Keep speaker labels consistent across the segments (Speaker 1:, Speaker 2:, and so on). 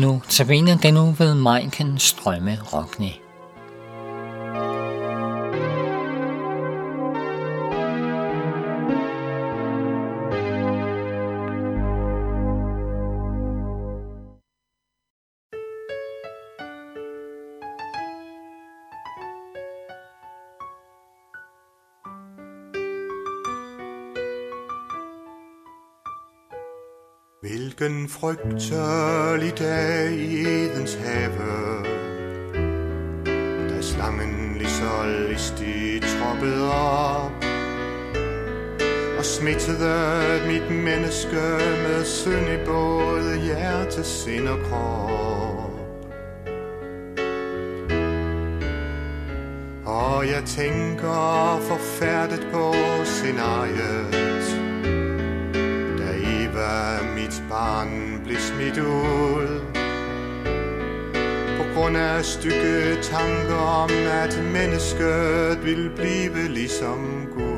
Speaker 1: Nu tabiner den nu ved Majken Strømme Rockne.
Speaker 2: Hvilken frygtelig dag i Edens have, da slangen lige så listig troppede op og smittede mit menneske med synd i både hjerte, sind og krop. Og jeg tænker forfærdet på scenariet, Eva, mit barn, blev smidt ud. På grund af stykke tanker om, at mennesket vil blive ligesom Gud.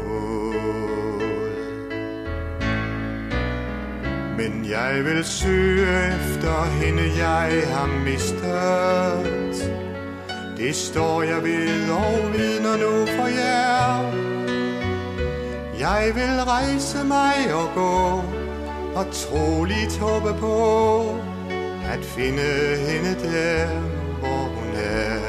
Speaker 2: Men jeg vil søge efter hende, jeg har mistet. Det står jeg ved og vidner nu for jer. Jeg vil rejse mig og gå og troligt håbe på at finde hende der, hvor hun er.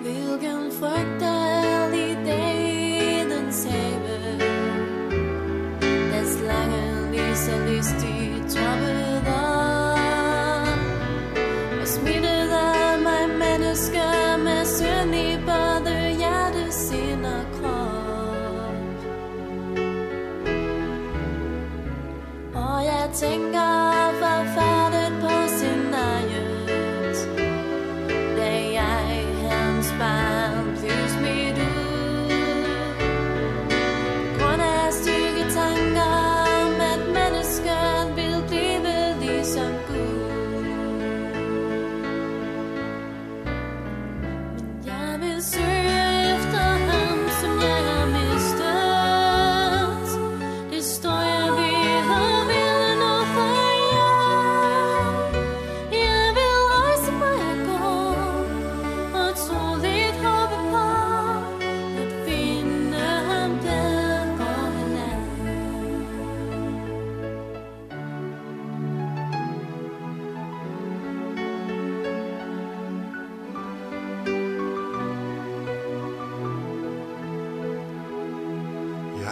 Speaker 3: Hvilken frygtelig dag i dens have Da slangen lige så lystigt troppede Og jeg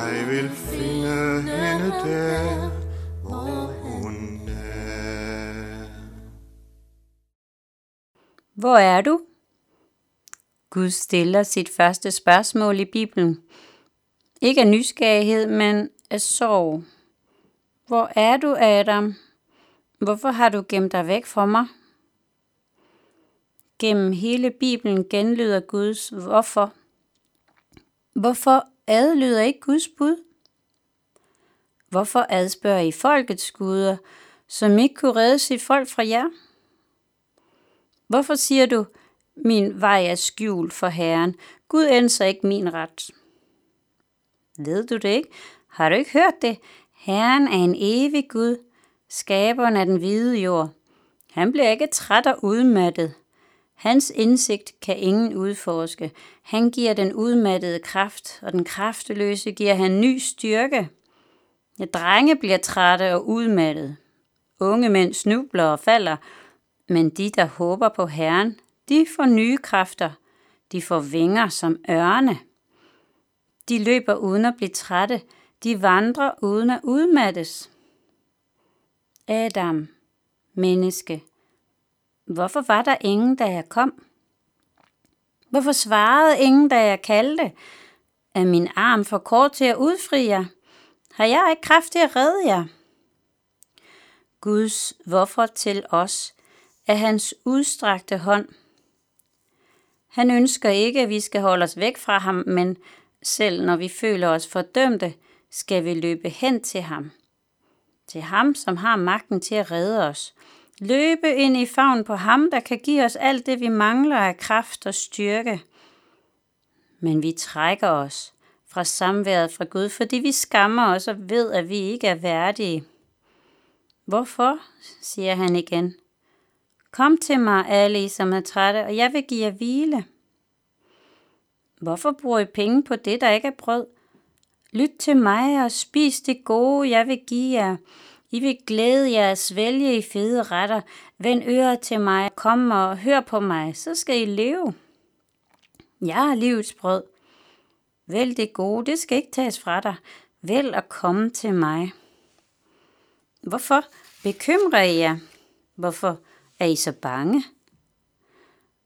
Speaker 3: Jeg vil finde
Speaker 2: hende der, hvor hun er.
Speaker 4: Hvor er du? Gud stiller sit første spørgsmål i Bibelen. Ikke af nysgerrighed, men af sorg. Hvor er du, Adam? Hvorfor har du gemt dig væk fra mig? Gennem hele Bibelen genlyder Guds hvorfor. Hvorfor adlyder ikke Guds bud? Hvorfor adspørger I folkets guder, som ikke kunne redde sit folk fra jer? Hvorfor siger du, min vej er skjult for Herren, Gud ændrer ikke min ret? Ved du det ikke? Har du ikke hørt det? Herren er en evig Gud, skaberen af den hvide jord. Han bliver ikke træt og udmattet. Hans indsigt kan ingen udforske. Han giver den udmattede kraft, og den krafteløse giver han ny styrke. Ja, drenge bliver trætte og udmattet. Unge mænd snubler og falder, men de, der håber på Herren, de får nye kræfter. De får vinger som ørne. De løber uden at blive trætte. De vandrer uden at udmattes. Adam, menneske, hvorfor var der ingen, da jeg kom? Hvorfor svarede ingen, da jeg kaldte? Er min arm for kort til at udfri jer? Har jeg ikke kraft til at redde jer? Guds hvorfor til os er hans udstrakte hånd. Han ønsker ikke, at vi skal holde os væk fra ham, men selv når vi føler os fordømte, skal vi løbe hen til ham. Til ham, som har magten til at redde os. Løbe ind i favn på ham, der kan give os alt det, vi mangler af kraft og styrke. Men vi trækker os fra samværet fra Gud, fordi vi skammer os og ved, at vi ikke er værdige. Hvorfor, siger han igen. Kom til mig, alle I, som er trætte, og jeg vil give jer hvile. Hvorfor bruger I penge på det, der ikke er brød? Lyt til mig og spis det gode, jeg vil give jer. I vil glæde jer at svælge i fede retter. Vend ører til mig, kom og hør på mig, så skal I leve. Jeg er livets brød. Vælg det gode, det skal ikke tages fra dig. Vælg at komme til mig. Hvorfor bekymrer I jer? Hvorfor er I så bange?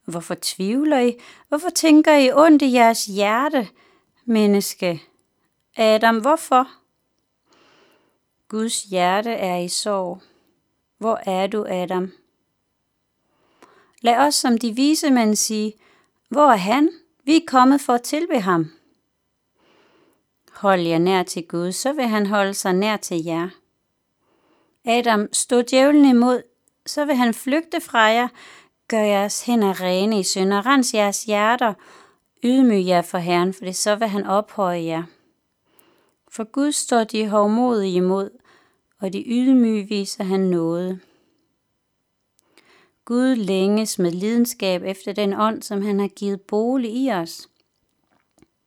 Speaker 4: Hvorfor tvivler I? Hvorfor tænker I ondt i jeres hjerte, menneske? Adam, hvorfor? Guds hjerte er i sorg. Hvor er du, Adam? Lad os som de vise mænd sige, hvor er han? Vi er kommet for at tilbe ham. Hold jer nær til Gud, så vil han holde sig nær til jer. Adam, stå djævlen imod, så vil han flygte fra jer. Gør jeres hænder rene i synd og rens jeres hjerter. Ydmyg jer for Herren, for det så vil han ophøje jer. For Gud står de hovmodige imod, og de ydmyge viser han noget. Gud længes med lidenskab efter den ånd, som han har givet bolig i os.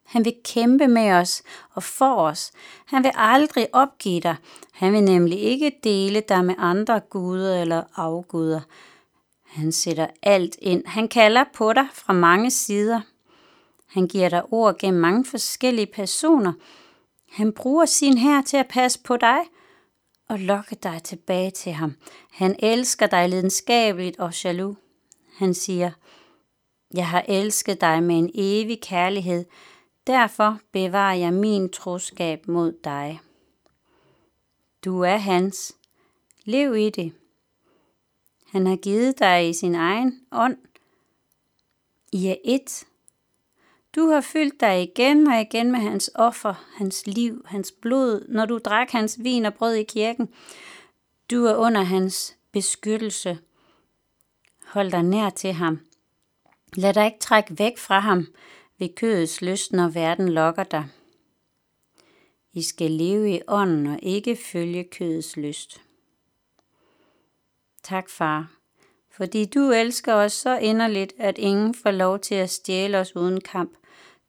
Speaker 4: Han vil kæmpe med os og for os. Han vil aldrig opgive dig. Han vil nemlig ikke dele dig med andre guder eller afguder. Han sætter alt ind. Han kalder på dig fra mange sider. Han giver dig ord gennem mange forskellige personer. Han bruger sin her til at passe på dig og lokke dig tilbage til ham. Han elsker dig lidenskabeligt og jaloux. Han siger, jeg har elsket dig med en evig kærlighed, Derfor bevarer jeg min troskab mod dig. Du er hans. Lev i det. Han har givet dig i sin egen ånd. I er et. Du har fyldt dig igen og igen med hans offer, hans liv, hans blod, når du drak hans vin og brød i kirken. Du er under hans beskyttelse. Hold dig nær til ham. Lad dig ikke trække væk fra ham ved kødets lyst, når verden lokker dig. I skal leve i ånden og ikke følge kødets lyst. Tak, far, fordi du elsker os så inderligt, at ingen får lov til at stjæle os uden kamp.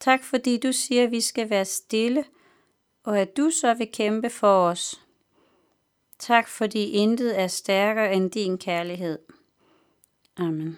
Speaker 4: Tak, fordi du siger, at vi skal være stille, og at du så vil kæmpe for os. Tak, fordi intet er stærkere end din kærlighed. Amen.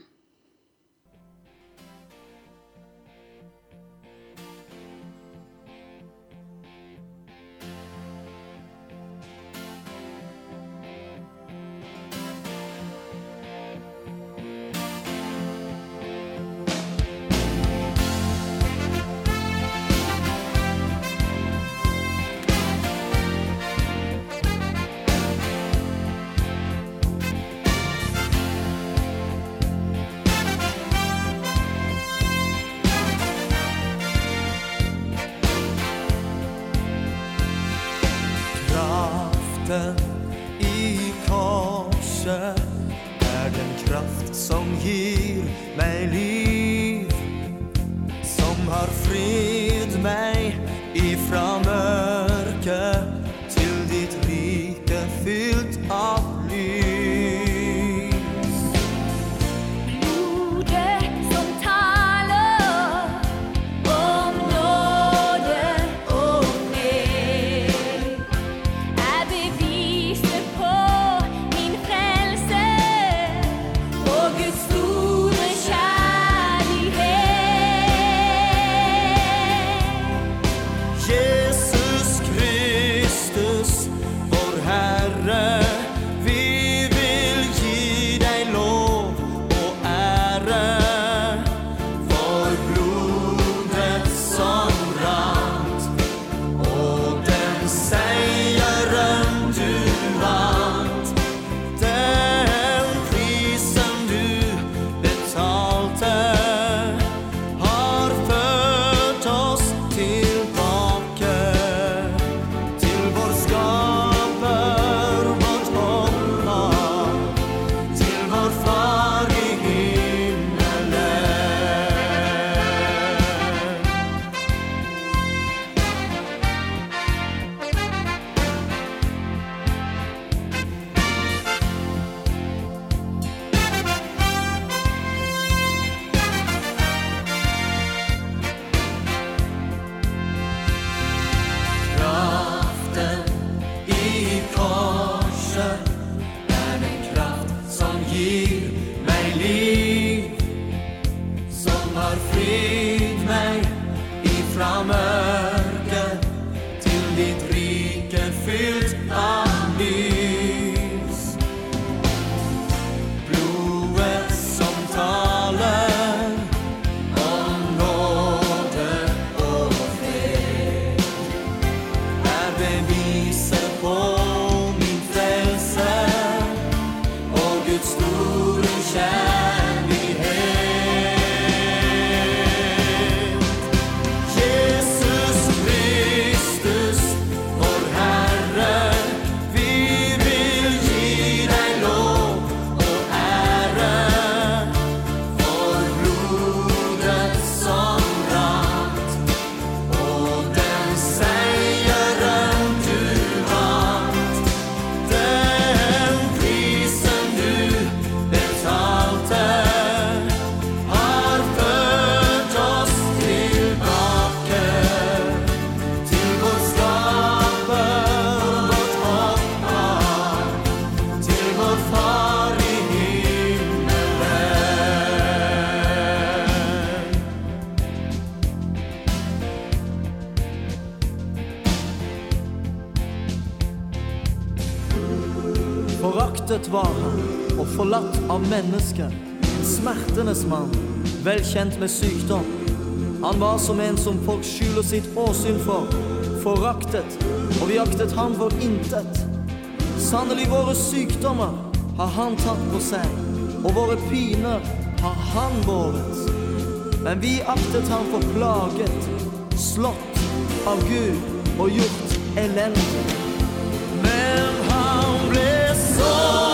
Speaker 5: Menneske. smertenes mann, velkjent med sykdom. Han var som en som folk skjuler sitt åsyn for. Foraktet, og vi aktet han for intet. Sannelig våre sykdommer har han tatt på seg, og våre piner har han båret. Men vi aktet han for plaget, slått av Gud og gjort elendig. Men han ble sånn